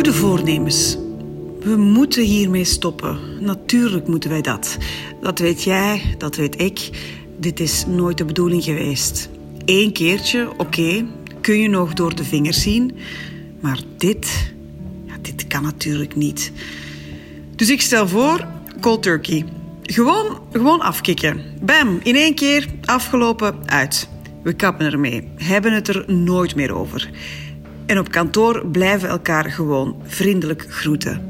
Goede voornemens. We moeten hiermee stoppen. Natuurlijk moeten wij dat. Dat weet jij, dat weet ik. Dit is nooit de bedoeling geweest. Eén keertje, oké, kun je nog door de vingers zien. Maar dit, ja, dit kan natuurlijk niet. Dus ik stel voor, cold turkey. Gewoon, gewoon afkicken. Bam, in één keer, afgelopen, uit. We kappen ermee, hebben het er nooit meer over. En op kantoor blijven elkaar gewoon vriendelijk groeten.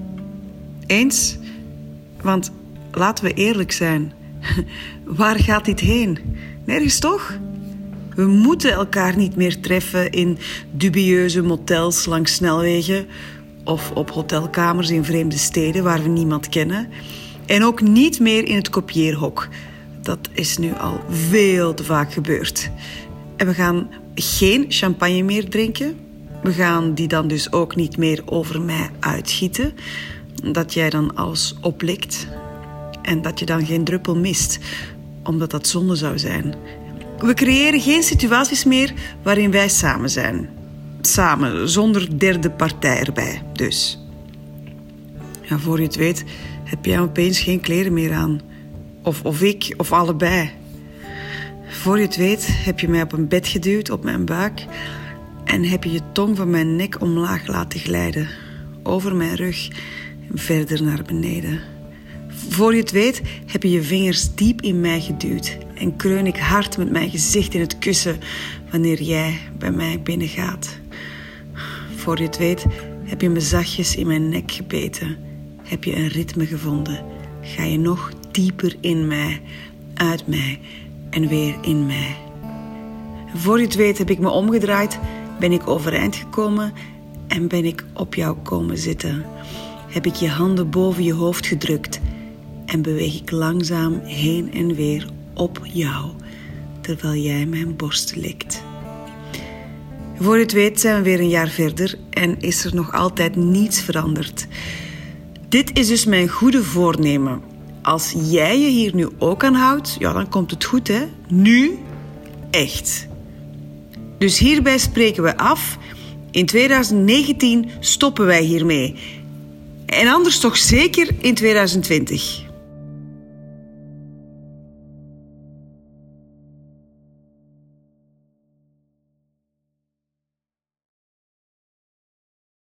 Eens? Want laten we eerlijk zijn. Waar gaat dit heen? Nergens toch? We moeten elkaar niet meer treffen in dubieuze motels langs snelwegen of op hotelkamers in vreemde steden waar we niemand kennen. En ook niet meer in het kopieerhok. Dat is nu al veel te vaak gebeurd. En we gaan geen champagne meer drinken. We gaan die dan dus ook niet meer over mij uitgieten. Dat jij dan alles oplikt. En dat je dan geen druppel mist, omdat dat zonde zou zijn. We creëren geen situaties meer waarin wij samen zijn. Samen, zonder derde partij erbij, dus. Voor je het weet heb jij opeens geen kleren meer aan. Of, of ik, of allebei. Voor je het weet heb je mij op een bed geduwd, op mijn buik... en heb je je tong van mijn nek omlaag laten glijden. Over mijn rug en verder naar beneden. Voor je het weet heb je je vingers diep in mij geduwd... en kreun ik hard met mijn gezicht in het kussen... wanneer jij bij mij binnengaat. Voor je het weet heb je me zachtjes in mijn nek gebeten... heb je een ritme gevonden... ga je nog dieper in mij, uit mij en weer in mij. Voor je het weet heb ik me omgedraaid, ben ik overeind gekomen en ben ik op jou komen zitten. Heb ik je handen boven je hoofd gedrukt en beweeg ik langzaam heen en weer op jou, terwijl jij mijn borst likt. Voor je het weet zijn we weer een jaar verder en is er nog altijd niets veranderd. Dit is dus mijn goede voornemen als jij je hier nu ook aan houdt, ja, dan komt het goed, hè? Nu echt. Dus hierbij spreken we af. In 2019 stoppen wij hiermee. En anders toch zeker in 2020.